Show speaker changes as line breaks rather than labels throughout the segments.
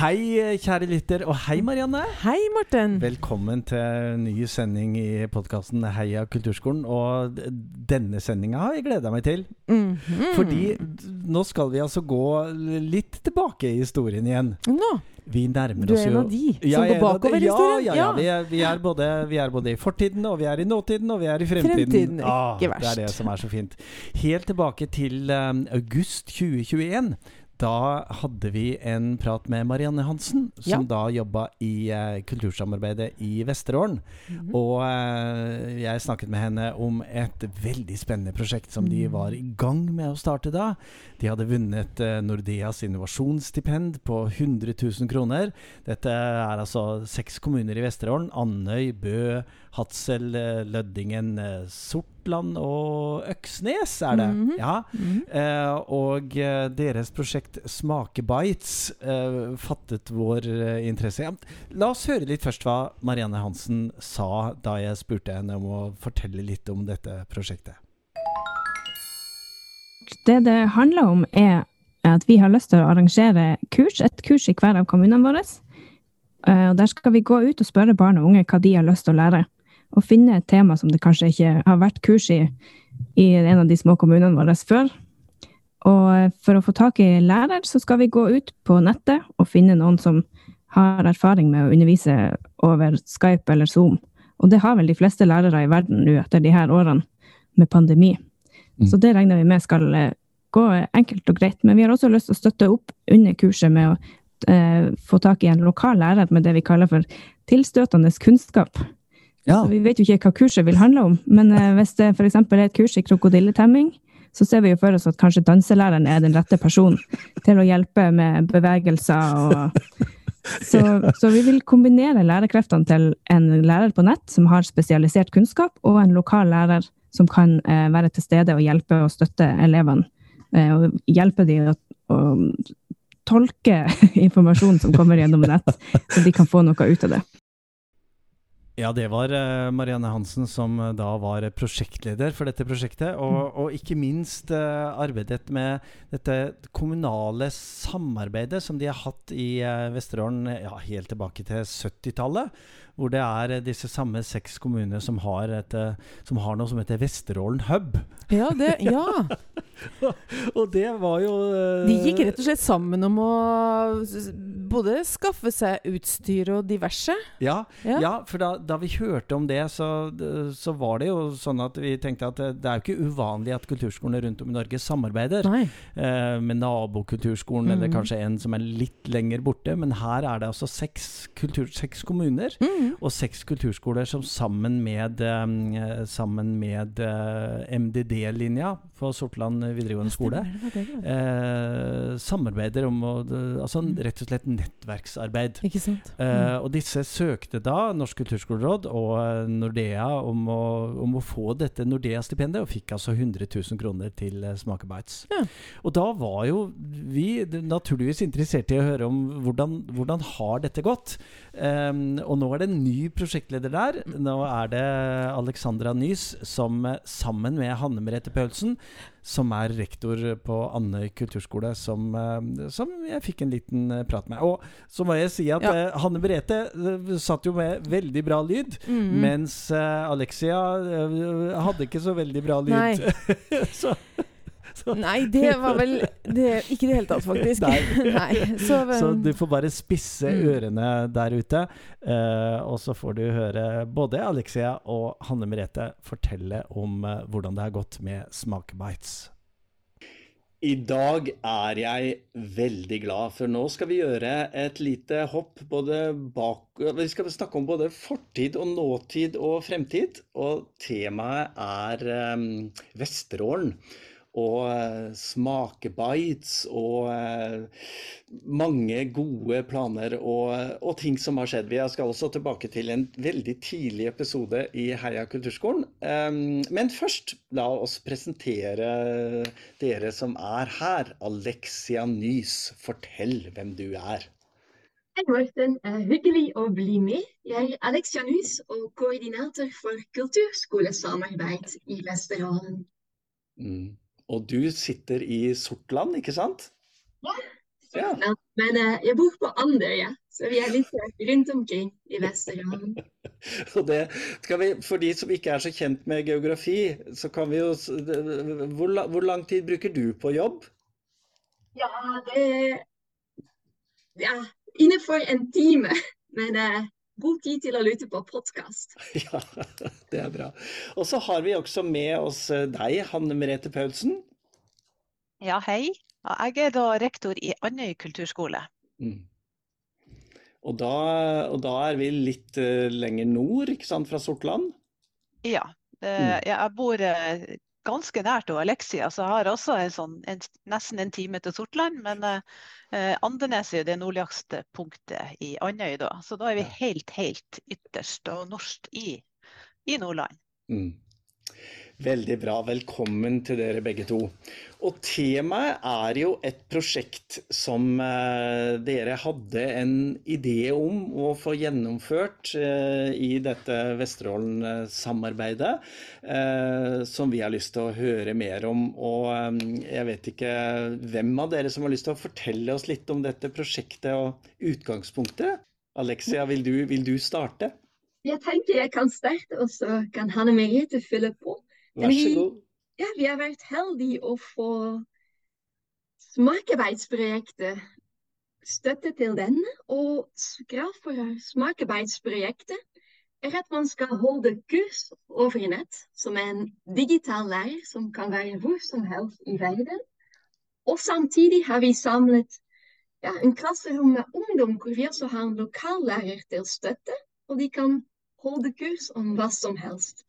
Hei, kjære lytter, og hei, Marianne.
Hei, Morten.
Velkommen til ny sending i podkasten Heia kulturskolen. Og denne sendinga har jeg gleda meg til.
Mm -hmm.
Fordi nå skal vi altså gå litt tilbake i historien igjen.
Nå.
Vi nærmer
du
oss jo
er en av de som
Ja,
går bakover i
ja,
historien?
Ja, ja, Vi, er, vi, er både, vi er både i fortiden, og vi er i nåtiden, og vi er i fremtiden.
Fremtiden,
Ah,
ikke
det er det som er så fint. Helt tilbake til um, august 2021. Da hadde vi en prat med Marianne Hansen, som
Ja.
da jobba i eh, kultursamarbeidet i Vesterålen.
Mhm.
Og eh, jeg snakket med henne om et veldig spennende prosjekt som de
Mm.
var i gang med å starte da. De hadde vunnet eh, Nordeas innovasjonsstipend på 100 000 kroner. Dette er altså seks kommuner i Vesterålen. Andøy, Bø, Hadsel, Lødingen, eh, Sortland og Øksnes er det.
Mhm.
Ja.
Mhm.
Eh, og eh, deres prosjekt Smakebites eh, fattet vår eh, interesse. Ja, la oss høre litt først hva Marianne Hansen sa da jeg spurte henne om å fortelle litt om dette prosjektet.
Det det handler om, er at vi har lyst til å arrangere kurs, et kurs i hver av kommunene våre. Og der skal vi gå ut og spørre barn og unge hva de har lyst til å lære. Og finne et tema som det kanskje ikke har vært kurs i i en av de små kommunene våre før. Og for å få tak i lærer, så skal vi gå ut på nettet og finne noen som har erfaring med å undervise over Skype eller Zoom. Og det har vel de fleste lærere i verden nå etter de her årene med pandemi.
Mm.
Så det regner vi med skal eh, gå enkelt og greit. Men vi har også lyst til å støtte opp under kurset med å eh, få tak i en lokal lærer med det vi kaller for tilstøtende kunnskap.
Ja.
Vi vet jo ikke hva kurset vil handle om, men eh, hvis det f.eks. er et kurs i krokodilletemming, så ser vi jo for oss at kanskje danselæreren er den rette personen til å hjelpe med bevegelser og så, så vi vil kombinere lærerkreftene til en lærer på nett som har spesialisert kunnskap, og en lokal lærer som kan eh, være til stede og hjelpe og støtte elevene. Eh, og hjelpe dem å, å tolke informasjonen som kommer gjennom nett, så de kan få noe ut av det.
Ja, det var eh, Marianne Hansen som eh, da var prosjektleder for dette prosjektet. Og, og ikke minst eh, arbeidet med dette kommunale samarbeidet som de har hatt i Vesterålen ja, helt tilbake til 70-tallet. Hvor det er eh, disse samme seks kommunene som har, et, eh, som har noe som heter Vesterålen Hub.
Ja, det, ja.
Og det var jo uh,
De gikk rett og slett sammen om å både skaffe seg utstyr og diverse.
Ja,
Ja.
ja. for da, da vi hørte om det, så, så var det jo sånn at vi tenkte at det, er jo ikke uvanlig at kulturskolene rundt om i Norge samarbeider eh, med nabokulturskolen, eller
Mhm.
kanskje en som er litt lenger borte. Men her er det altså seks, kultur, seks kommuner Og seks kulturskoler som sammen med, eh, sammen med eh, MDD-linja på Sortland videregående skole eh, samarbeider om å, altså
Mm.
rett og slett nettverksarbeid.
Ikke sant?
Eh, og disse søkte da Norsk kulturskoleråd og eh, Nordea om å, om å få dette Nordea-stipendet, og fikk altså 100 000 kroner til uh, Smakebites.
Ja.
Og da var jo vi naturligvis interessert i å høre om hvordan, hvordan har dette gått. Eh, og nå er det en ny prosjektleder der. Nå er det Alexandra Nys som eh, sammen med Hanne Merete Paulsen, som er rektor på Andøy kulturskole, som, eh, som jeg fikk en liten eh, prat med. Og så må jeg si at
Ja.
eh, Hanne Brete eh, satt jo med veldig bra lyd,
Mhm.
mens eh, Alexia hadde ikke så veldig bra lyd.
Nei.
så,
Nei, det var vel det, Ikke i det hele tatt, faktisk.
Nei.
Nei. Så,
så
um,
du får bare spisse
Mm.
ørene der ute. Uh, og så får du høre både Alexia og Hanne Merete fortelle om uh, hvordan det har gått med Smakebites. I dag er jeg veldig glad, for nå skal vi gjøre et lite hopp både bak Vi skal snakke om både fortid og nåtid og fremtid. Og temaet er um, Vesterålen. Og eh, smakebites og eh, mange gode planer og, og ting som har skjedd. Vi skal også tilbake til en veldig tidlig episode i Heia kulturskolen. Um, men først, la oss presentere dere som er her. Alexia Nys, fortell hvem du er.
Hei Morten, Eh, hyggelig å bli med. Jeg er Alexia Nys og koordinator for kulturskolesamarbeid i Vesterålen.
Mm. Og du sitter i Sortland, ikke sant?
Ja. Men uh, jeg bor på Andøya, så vi er litt rundt omkring i Vesterålen.
Og det skal vi, For de som ikke er så kjent med geografi, så kan vi jo Hvor, hvor lang tid bruker du på jobb?
Ja, det Ja, innenfor en time. Men uh, god tid til å lytte på podkast.
Ja, det er bra. Og så har vi også med oss deg, Hanne Merete Paulsen.
Ja, hei. Jeg er da rektor i Andøy kulturskole. Mm.
Og, da, og, da, er vi litt uh, lenger nord, ikke sant, fra Sortland?
Ja. Uh, mm. Jeg bor uh, ganske nært Alexia, så jeg har også en sånn, en, nesten en time til Sortland. Men Andenes er det nordligste punktet i Andøy, da. Så da er vi helt, helt ytterst og norsk i, i Nordland. Mm.
Veldig bra. Velkommen til dere begge to. Og temaet er jo et prosjekt som eh, dere hadde en idé om å få gjennomført eh, i dette Vesterålen-samarbeidet, eh, som vi har lyst til å høre mer om. Og jeg vet ikke hvem av dere som har lyst til å fortelle oss litt om dette prosjektet og utgangspunktet. Alexia, vil du, vil du starte?
Jeg tenker jeg kan starte, og så kan Hanne Merete fylle på.
God.
Ja, vi har vært heldige å få smakearbeidsprojektet støtte til den. Og krav for smakearbeidsprojektet er at man skal holde kurs over nett, som en digital lærer som kan være hvor som helst i verden. Og samtidig har vi samlet ja, en klasserom med ungdom hvor vi også har en lokallærer til støtte. Og de kan holde kurs om hva som helst.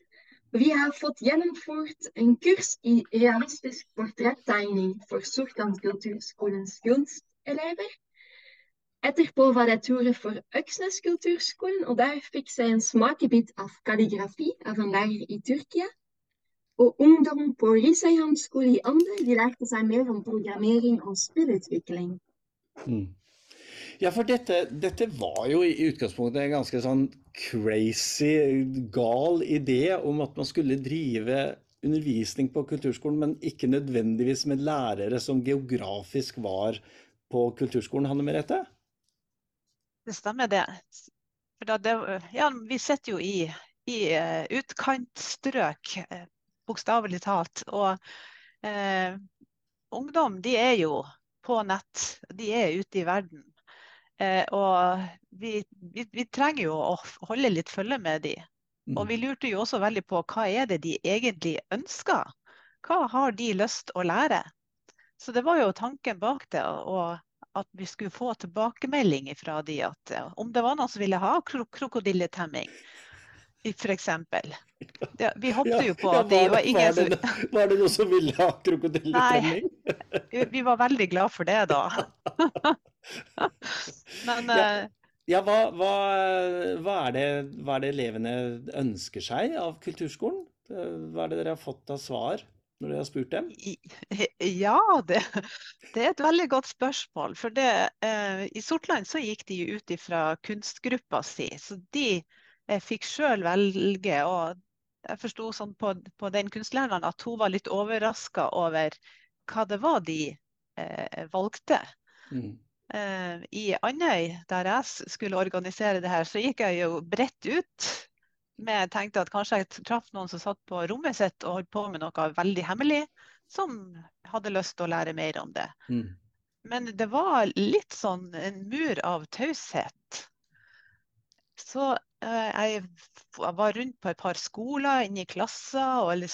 Vi har fått gjennomført en kurs i realistisk portrettegning for Sortland kulturskolens kunstelever. Etterpå var det turer for Øksnes kulturskolen, og der fikk jeg en smakebit av kalligrafi av en lærer i Tyrkia. Og ungdom på Risøyhamn skole i Ande de lærte seg mer om programmering og spillutvikling. Mm.
Ja, for dette, dette, var jo i utgangspunktet en ganske sånn crazy, gal idé om at man skulle drive undervisning på kulturskolen, men ikke nødvendigvis med lærere som geografisk var på kulturskolen, Hanne Merete?
Det stemmer, det. det ja, vi sitter jo i, i uh, utkantstrøk, uh, bokstavelig talt. Og eh, ungdom, de er jo på nett. De er ute i verden. Eh, og vi, vi, vi, trenger jo å holde litt følge med de. Og vi mm. lurte jo også veldig på hva er det de egentlig ønsker? Hva har de lyst å lære? Så det var jo tanken bak det. og at vi skulle få tilbakemelding fra de at om det var noen som ville ha krokodilletemming, f.eks. Vi håpte jo på at det var ingen
som Var det noen som ville ha krokodilletemming?
Nei, vi var veldig glad for det da.
Men ja. Eh, ja hva, hva, hva, er det, hva, er det, elevene ønsker seg av kulturskolen? Hva er det dere har fått av svar når dere har spurt dem?
Ja, det, det er et veldig godt spørsmål. For det, eh, i Sortland så gikk de ut fra kunstgruppa si. Så de eh, fikk sjøl velge. og jeg forsto sånn på, på, den kunstlæreren at hun var litt overraska over hva det var de eh, valgte. Mm. Eh, I Andøy, der jeg skulle organisere det her, så gikk jeg jo bredt ut. Jeg tenkte at kanskje jeg traff noen som satt på rommet sitt og holdt på med noe veldig hemmelig, som hadde lyst til å lære mer om det. Mm. Men det var litt sånn en mur av taushet. Så eh, jeg var rundt på et par skoler, inne i klasser, og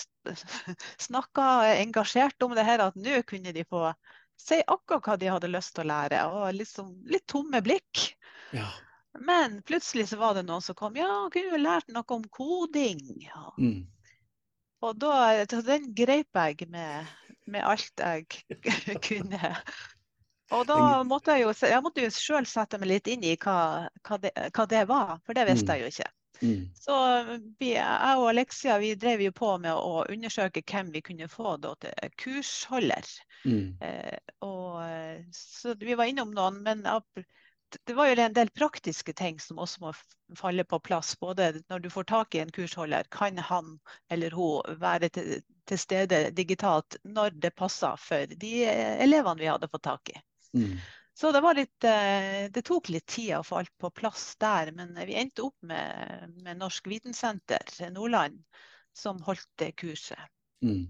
snakka engasjert om det her at nå kunne de få si akkurat hva de hadde lyst til å lære, og liksom litt tomme blikk. Ja. Men plutselig så var det noen som kom. Ja, kunne jo lært noe om koding. Ja. Mm. Og da den greip jeg med, med alt jeg kunne. Og da måtte jeg jo jeg måtte jo sjøl sette meg litt inn i hva, hva, det, hva, det, var, for det visste mm. jeg jo ikke. Mm. Så vi, jeg og Alexia vi drev jo på med å undersøke hvem vi kunne få da, til kursholder. Mm. Eh, og, så vi var innom noen, men det var jo en del praktiske ting som også må falle på plass. Både når du får tak i en kursholder, kan han eller hun være til, til stede digitalt når det passer for de elevene vi hadde fått tak i. Mm. Så det, litt, det, tok litt tid å få alt på plass der, men vi endte opp med, med Norsk Vitensenter Nordland, som holdt det kurset. Mm.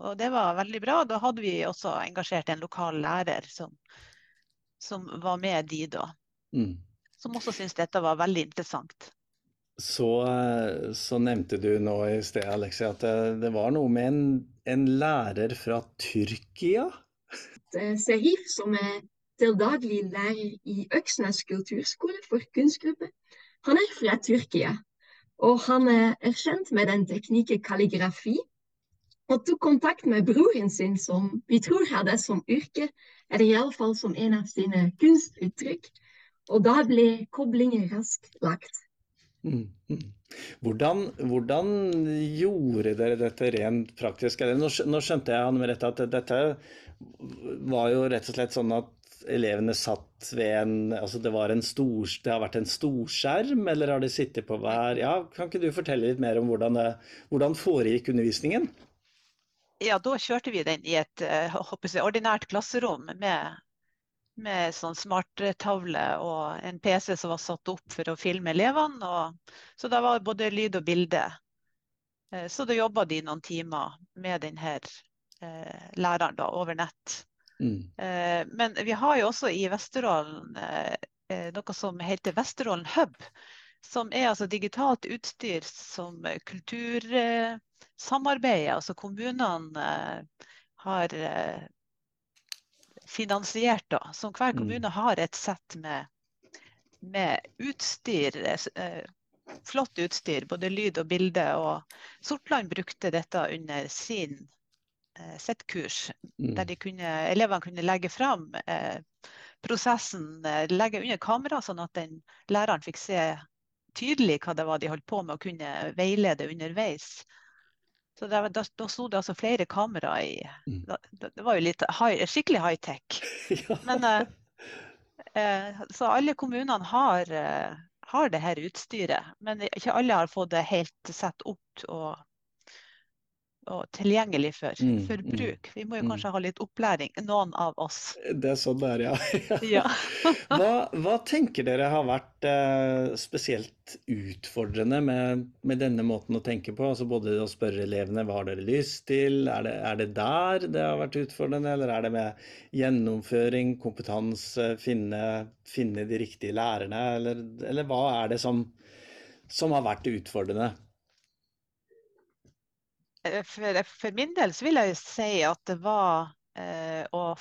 Og det var veldig bra. Da hadde vi også engasjert en lokal lærer som, som var med de da. Mm. Som også syntes dette var veldig interessant.
Så, eh, så, nevnte du nå i sted, Alexia, at det, det var noe med en, en, lærer fra Tyrkia?
Sehif, som er til daglig lærer i Øksnes kulturskole for kunstgruppe, han er fra Tyrkia. Og han er kjent med den teknikken kalligrafi. Og tok kontakt med broren sin, som vi tror hadde som yrke, eller iallfall som en av sine kunstuttrykk. Og da ble koblingen raskt lagt.
Mm, mm. Hvordan, hvordan, gjorde dere dette rent praktisk? Nå, skjønte jeg han med rette at dette var jo rett og slett sånn at elevene satt ved en altså det, en stor, det har vært en storskjerm, eller har de sittet på hver ja, Kan ikke du fortelle litt mer om hvordan, det, hvordan foregikk undervisningen?
Ja, da kjørte vi den i et eh, jeg, ordinært klasserom med med sånn smarttavle og en PC som var satt opp for å filme elevene. Og, så da var både lyd og bilde. Eh, så da jobba de noen timer med denne eh, læreren da, over nett. Mm. Eh, men vi har jo også i Vesterålen eh, eh noe som heter Vesterålen Hub. Som er altså digitalt utstyr som kultursamarbeidet, Altså kommunene har finansiert. da, Som hver mm. kommune har et sett med, med utstyr. Flott utstyr, både lyd og bilde. og Sortland brukte dette under sin, sitt kurs, mm. der kunne, elevene kunne legge fram eh, prosessen, eh, legge under kamera, sånn at den læreren fikk se tydelig hva det var de holdt på med, og kunne veilede underveis. Så det, da, da sto det altså flere kamera i mm. da, Det var jo litt high, skikkelig high-tech. ja. Men eh, eh, Så alle kommunene har, eh, har det her utstyret. Men ikke alle har fått det helt satt opp og og tilgjengelig for, mm, for mm, bruk. Vi må jo mm. kanskje ha litt opplæring, noen av oss.
Det er sånn det er, ja. ja. hva, hva, tenker dere har vært eh, spesielt utfordrende med, med, denne måten å tenke på? Altså både å spørre elevene hva har dere lyst til, er det, er det der det har vært utfordrende, eller er det med gjennomføring, kompetanse, finne, finne de riktige lærerne, eller, eller hva er det som, som har vært utfordrende?
Eh, for, for, min del så vil jeg jo si at det var eh, å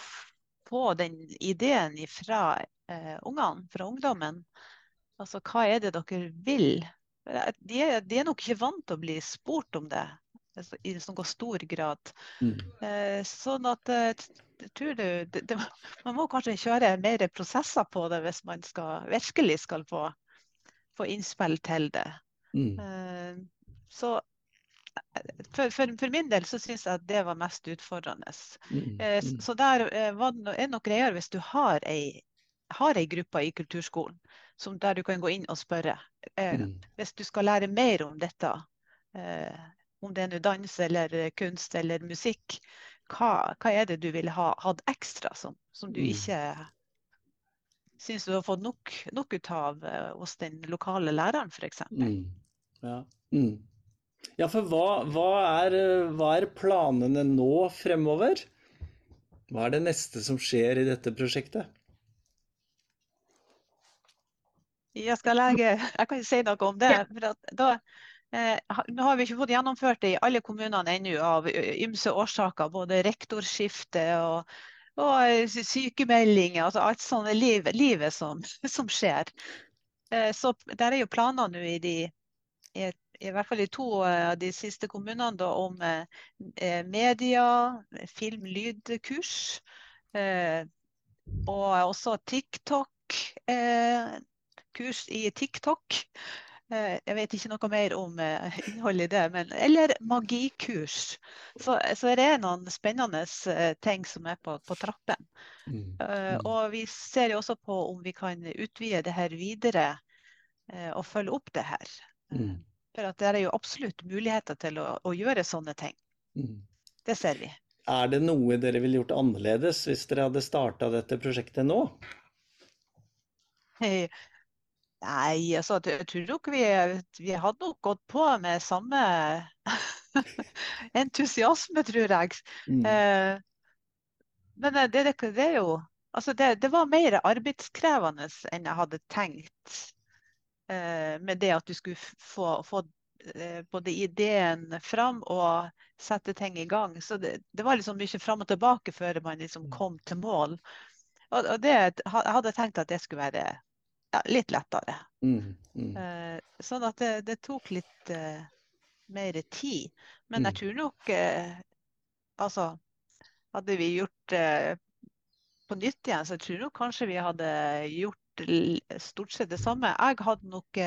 få den ideen fra eh, ungene, fra ungdommen. Altså hva er det dere vil? De er, de er, nok ikke vant til å bli spurt om det altså, i noen stor grad. Mm. Eh, sånn at eh, tror du, det, det, Man må kanskje kjøre mer prosesser på det hvis man skal, virkelig skal få, få innspill til det. Mm. Eh, så for, for, for, min del så syns jeg at det var mest utfordrende. Mm, eh, mm. Så der eh, var det, er nok greiere hvis du har ei, har ei gruppe i kulturskolen som, der du kan gå inn og spørre. Eh, mm. Hvis du skal lære mer om dette, eh, om det er dans eller kunst eller musikk, hva, hva er det du ville ha hatt ekstra som, som du mm. ikke syns du har fått nok, nok ut av eh, hos den lokale læreren, f.eks.? Mm.
Ja. Mm. Ja, for hva, hva, er, hva, er, planene nå fremover? Hva er det neste som skjer i dette prosjektet?
Jeg skal legge, jeg kan si noe om det. Da, eh, nå har vi ikke fått gjennomført det i alle kommunene ennå av ymse årsaker. Både rektorskifte og, og sykemeldinger. Altså alt sånt liv, livet som, som skjer. Eh, så der er jo planer nå i de i et i hvert fall i to av de siste kommunene da, om eh, media, film, lydkurs. Eh, og også TikTok. Eh, kurs i TikTok. Eh, jeg vet ikke noe mer om eh, innholdet i det, men, eller magikurs. Så, så det er noen spennende eh, ting som er på, på trappen. Mm. Mm. Og vi ser jo også på om vi kan utvide det her videre og følge opp det her. Mm. For at det er jo absolutt muligheter til å, å gjøre sånne ting. Mm. Det ser vi.
er det noe dere ville gjort annerledes hvis dere hadde starta dette prosjektet nå?
Hey. Nei, altså, jeg tror nok vi, vi hadde nok gått på med samme entusiasme, tror jeg. Mm. Eh, men det, det, det, er jo Altså, det, det, var mer arbeidskrevende enn jeg hadde tenkt. Eh, med det at du skulle få, få eh, både ideen fram og sette ting i gang. Så det, det var liksom mye fram og tilbake før man liksom mm. kom til mål. Og, og det, jeg hadde tenkt at det skulle være ja, litt lettere. Mm, mm. Eh, sånn at det, det tok litt uh, mer tid. Men jeg mm. tror nok uh, Altså, hadde vi gjort uh, på nytt igjen, så jeg tror nok kanskje vi hadde gjort stort sett det samme. Jeg hadde nok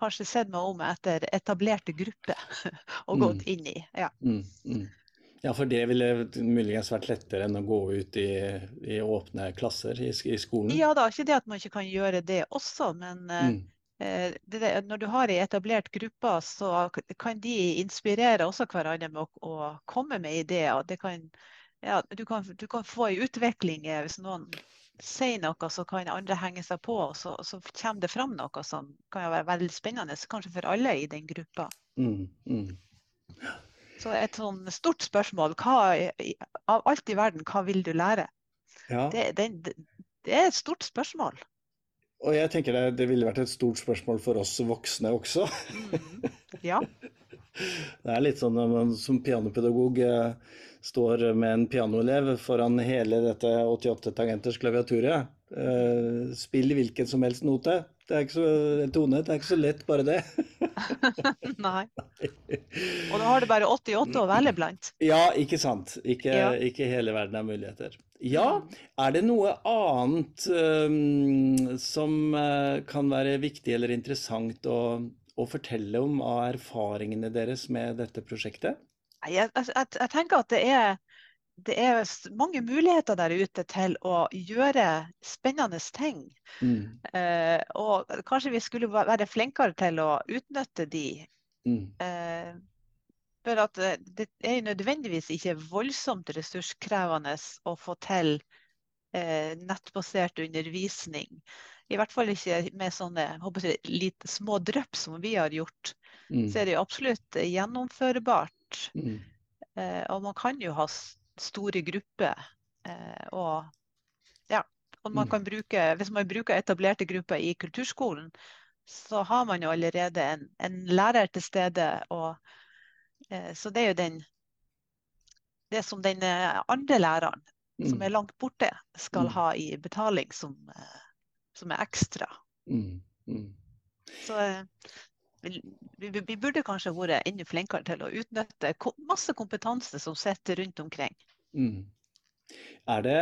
kanskje sett meg om etter etablerte grupper og gått mm. inn i. Ja. Mm,
mm. Ja, for det ville muligens vært lettere enn å gå ut i, i åpne klasser i, i, skolen?
Ja da, ikke det at man ikke kan gjøre det også, men eh, mm. eh, det, når du har ei etablert gruppe, så kan de inspirere også hverandre med å, å komme med ideer. Kan, ja, du, kan, du, kan, få ei utvikling eh, hvis noen sier noe, så kan andre henge seg på, og så, så kommer det fram noe som kan være veldig spennende, kanskje for alle i den gruppa. Mm, mm. Så et sånn stort spørsmål hva, av alt i verden, hva vil du lære? Ja. Det, det, det, er et stort spørsmål.
Og jeg tenker det, det, ville vært et stort spørsmål for oss voksne også.
Mm. Ja.
det er litt sånn man som pianopedagog eh, står med en pianoelev foran hele dette 88 tangenters klaviaturet. Eh, spill hvilken som helst note. Det er ikke så, tone, det er ikke så lett, bare det.
Nei. Og da har du bare 88 å velge blant.
Ja, ikke sant. Ikke, ja. ikke hele verden er muligheter. Ja, er det noe annet um, som uh, kan være viktig eller interessant å, å, fortelle om av erfaringene deres med dette prosjektet?
Jeg, jeg, jeg tenker at det er det er mange muligheter der ute til å gjøre spennende ting. Mm. Eh, og kanskje vi skulle være flinkere til å utnytte de. Mm. Eh, for at det er nødvendigvis ikke voldsomt ressurskrevende å få til eh, nettbasert undervisning. I hvert fall ikke med sånne jeg, litt små drypp som vi har gjort. Mm. Så er det absolutt gjennomførbart. Mm. Eh, og man kan jo ha store grupper. Eh, og ja, og man mm. kan bruke, hvis man bruker etablerte grupper i kulturskolen, så har man jo allerede en, en lærer til stede. Og, eh, så det er jo den det som den andre læreren, mm. som er langt borte, skal mm. ha i betaling som, som er ekstra. Mm. mm. Så vi, vi, burde kanskje vært enda flinkere til å utnytte masse kompetanse som sitter rundt omkring. Mm.
Er, det,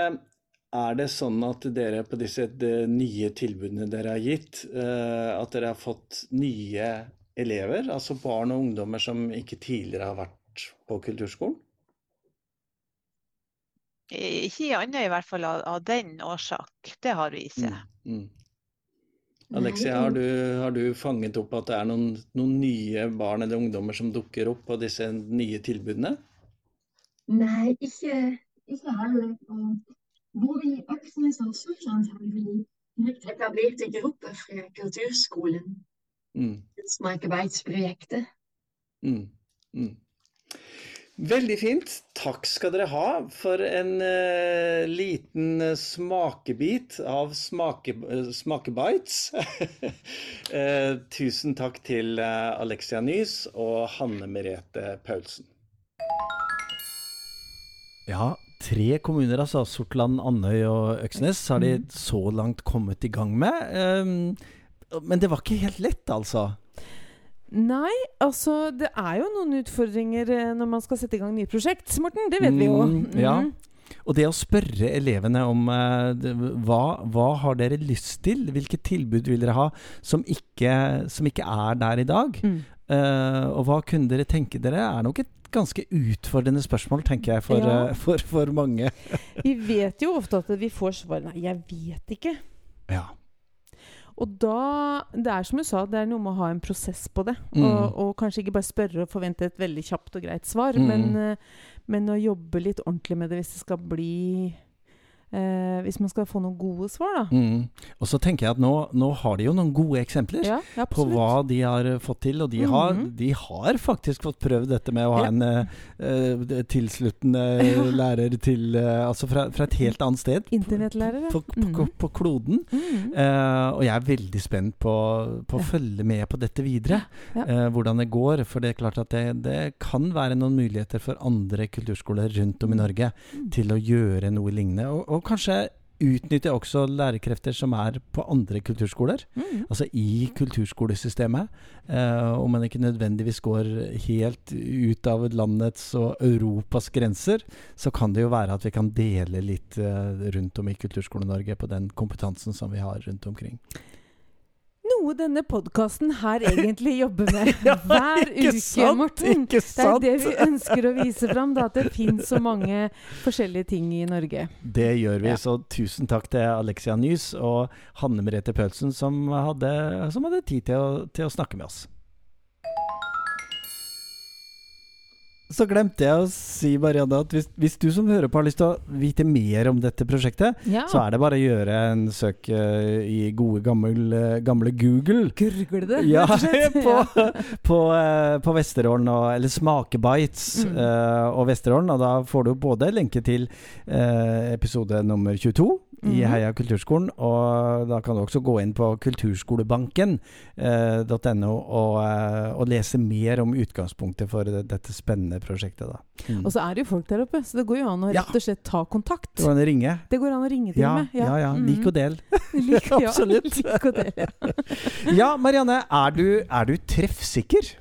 er, det, sånn at dere på disse nye tilbudene dere har gitt, uh, at dere har fått nye elever? Altså barn og ungdommer som ikke tidligere har vært på kulturskolen?
Ikke annet i hvert fall av, av den årsak. Det har vi ikke. Mm, mm.
Alexia, har du, har du, fanget opp at det er noen, noen, nye barn eller ungdommer som dukker opp på disse nye tilbudene?
Nei, ikke, ikke heller. Både i Øksnes og Sortland har vi helt etablerte grupper fra kulturskolen. Mm. Mm.
Mm. Veldig fint. Takk skal dere ha for en uh, liten uh, smakebit av smake, uh, smakebites. tusen takk til Alexia Nys og Hanne Merete Paulsen. Ja, tre kommuner, altså Sortland, Andøy og Øksnes, har de mm. så langt kommet i gang med. Um, men det var ikke helt lett, altså?
Nei, altså det er jo noen utfordringer eh, når man skal sette i gang nye prosjekt, Morten. Det vet vi jo. Mm,
ja. Mhm. Og det å spørre elevene om uh, hva, hva, har dere lyst til? Hvilke tilbud vil dere ha som ikke, som ikke er der i dag? Mm. Uh, og hva kunne dere tenke dere? er nok et ganske utfordrende spørsmål, tenker jeg, for, ja. uh, for, for mange.
vi vet jo ofte at vi får svar Nei, jeg vet ikke.
Ja.
Og da Det er som du sa, det er noe med å ha en prosess på det.
Mm.
Og, og kanskje ikke bare spørre og forvente et veldig kjapt og greit svar,
Mm.
men, eh, men å jobbe litt ordentlig med det hvis det skal bli eh, Hvis man skal få noen gode svar, da.
Mm. Og så tenker jeg at nå, nå har de jo noen gode eksempler.
Ja,
på hva de har eh, fått til. Og de, har,
Mhm.
de har faktisk fått prøvd dette med å ha
Ja.
en eh, eh, tilsluttende
Ja.
lærer til eh, Altså fra, fra et helt annet sted.
Internettlærere.
På, på, på, på kloden.
Mhm.
Eh, og jeg er veldig spent på, på å følge med på dette videre. Eh, hvordan det går. For det er klart at det, det kan være noen muligheter for andre kulturskoler rundt om i Norge
Mm.
til å gjøre noe lignende. Og, og kanskje utnytter jeg også lærerkrefter som er på andre kulturskoler.
Mm.
Altså i kulturskolesystemet. Eh, om man ikke nødvendigvis går helt ut av landets og Europas grenser, så kan det jo være at vi kan dele litt eh, rundt om i Kulturskole-Norge på den kompetansen som vi har rundt omkring.
Noe denne podkasten her egentlig jobber med
Ja,
hver uke,
sant,
Morten. Det er det vi ønsker å vise fram, da, at det finnes så mange forskjellige ting i Norge.
Det gjør vi,
Ja.
så tusen takk til Alexia Nys og Hanne Merete Pølsen som hadde, som hadde tid til å, til å snakke med oss. Så glemte jeg å si Marianne, at hvis, hvis du som hører på har lyst til å vite mer om dette prosjektet,
Ja.
så er det bare å gjøre en søk uh, i gode, gammel, uh, gamle Google.
Gurgle det,
Ja, på, på, uh, på Vesterålen, og, eller Smakebites
Mm.
og Vesterålen. Og da får du både lenke til episode nummer 22 i
Mhm.
Heia kulturskolen, og da kan du også gå inn på kulturskolebanken.no eh, og, eh, og lese mer om utgangspunktet for det, dette spennende prosjektet. Da. Mm.
Og så er det jo folk der oppe, så det går jo an å rett og slett ta kontakt.
Det går an å ringe.
Det går an å ringe til
Ja,
med.
ja, ja.
Mhm.
Lik og del.
Lik, ja,
Absolutt.
Lik og del, ja.
Ja, Marianne, er du, er du treffsikker?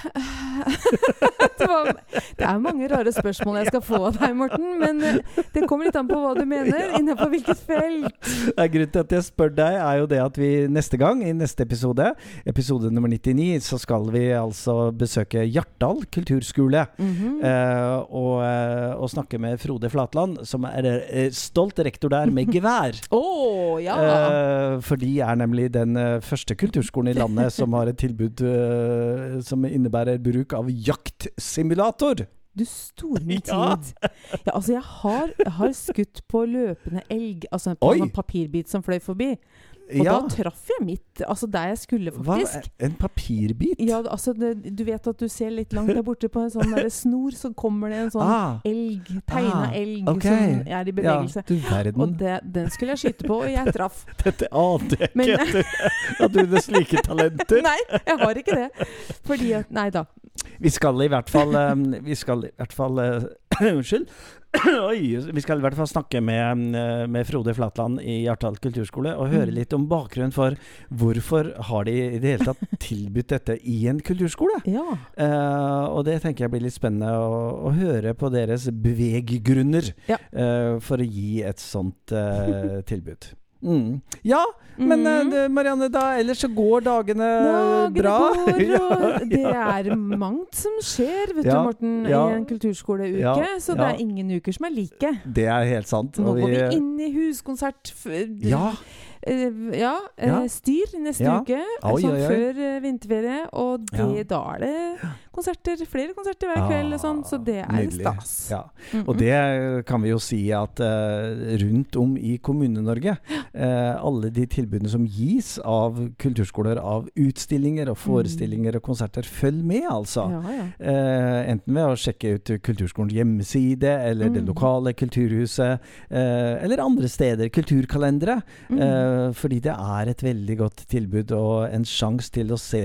det, var, det er mange rare spørsmål jeg skal få av deg, Morten. Men eh, det kommer litt an på hva du mener. Innenfor hvilket felt.
Det er Grunnen til at jeg spør deg, er jo det at vi neste gang, i neste episode, episode nummer 99, så skal vi altså besøke Hjartdal kulturskole.
Mhm.
eh, og, eh, og snakke med Frode Flatland, som er eh, stolt rektor der med gevær.
oh, ja!
Eh, for de er nemlig den første kulturskolen i landet som har et tilbud eh, som innebærer bruk av jaktsimulator.
Du store min tid. Ja, altså, jeg har, har skutt på løpende elg, altså på en papirbit som fløy forbi. Og
Ja,
da traff jeg midt, altså der jeg skulle,
hva,
faktisk.
en papirbit?
Ja, altså, det, du vet at du ser litt langt der borte på en sånn der snor, så kommer det en sånn
ah,
elg, tegna
Ah,
elg,
okay.
som er i bevegelse.
Ja.
Og det, den skulle jeg skyte på, og jeg traff.
Dette ante jeg
Men-
ikke. At du hadde slike talenter.
Nei, jeg har ikke det. Fordi at Nei da.
Vi skal i hvert fall um, Vi skal i hvert fall uh, Unnskyld. Oi, vi skal i hvert fall snakke med, uh, med Frode Flatland i Hjartdal kulturskole og høre
Mm.
litt om bakgrunnen for hvorfor har de i det hele tatt tilbudt dette i en kulturskole.
Ja.
Uh, og det tenker jeg blir litt spennende å, å høre på deres beveggrunner
Ja.
uh, for å gi et sånt uh, tilbud. Mm. Ja, men uh,
Mhm.
Marianne, da, ellers så går dagene,
Dagene
bra?
går, og det er mangt som skjer, vet
Ja,
du, Morten,
ja.
i en kulturskoleuke.
Ja,
så det er ingen uker som er like.
Det er helt sant.
Nå
og
går vi inn i huskonsert
Ja,
eh, ja, eh, styr neste
Ja.
uke.
Oi,
sånn
oi, oi.
før eh, vinterferie. Og det,
Ja.
da er det konserter, flere konserter hver kveld ah, sånn, så det er
Ah, Nydelig.
stas.
Ja.
Mhm.
Og det kan vi jo si at uh, rundt om i Kommune-Norge, uh, alle de tilbudene som gis av kulturskoler, av utstillinger og forestillinger og konserter, følg med, altså.
Ja, ja.
Eh, enten ved å sjekke ut kulturskolens hjemmeside, eller det
Mm.
lokale kulturhuset, eh, eller andre steder. Kulturkalendere.
Mhm.
Eh, fordi det er et veldig godt tilbud og en sjanse til å se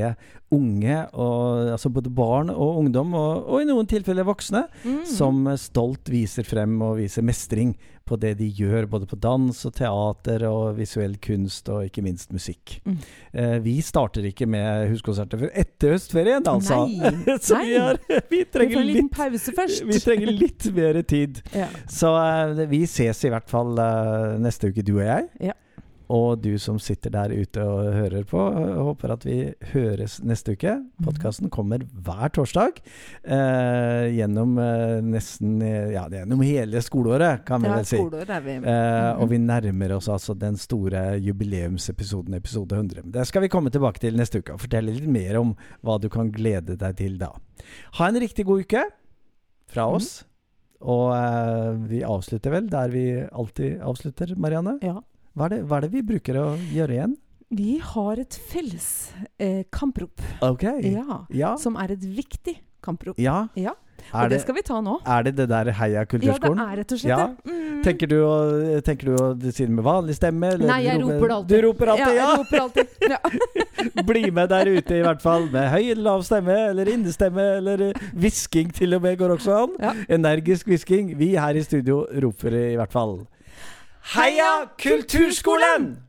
unge, og, altså både barn og ungdom, og, og i noen tilfeller voksne,
mm.
som stolt viser frem og viser mestring på det de gjør, både på dans og teater og visuell kunst, og ikke minst musikk.
Mm.
Eh, vi starter ikke med huskonserter før etter høstferien, altså.
Nei,
Så vi, har, vi,
Vi
trenger
liten
litt,
pause først.
vi trenger litt mer tid.
Ja.
Så eh, vi ses i hvert fall eh, neste uke, du og jeg.
Ja.
Og du som sitter der ute og hører på, håper at vi høres neste uke.
Mhm.
Podkasten kommer hver torsdag eh, gjennom eh, nesten Ja, gjennom hele skoleåret, kan vi
Ja,
vel si.
vi.
Eh, og
Mhm.
vi nærmer oss altså den store jubileumsepisoden, episode 100. Men Det skal vi komme tilbake til neste uke og fortelle litt mer om hva du kan glede deg til da. Ha en riktig god uke fra
oss.
oss. Og eh, vi avslutter vel der vi alltid avslutter, Marianne.
Ja.
Hva er, det, hva er det vi bruker å gjøre igjen?
Vi har et felles eh, kamprop.
Ok.
Ja.
Ja.
Som er et viktig kamprop.
ja.
Ja.
Er
Og det
det,
skal vi ta nå.
er det det der Heia kulturskolen?
Ja, det er rett og slett
Ja.
det. Mm.
Tenker du, å, tenker du å si det med vanlig stemme? eller
Nei, jeg
roper-
roper alltid.
Du roper alltid,
ja.
ja!
Jeg roper alltid. Ja.
Bli med der ute, i hvert fall. Med høy eller lav stemme, eller innestemme, eller hvisking til og med går også an.
Ja.
Energisk hvisking. Vi her i studio roper i hvert fall Heia Kulturskolen!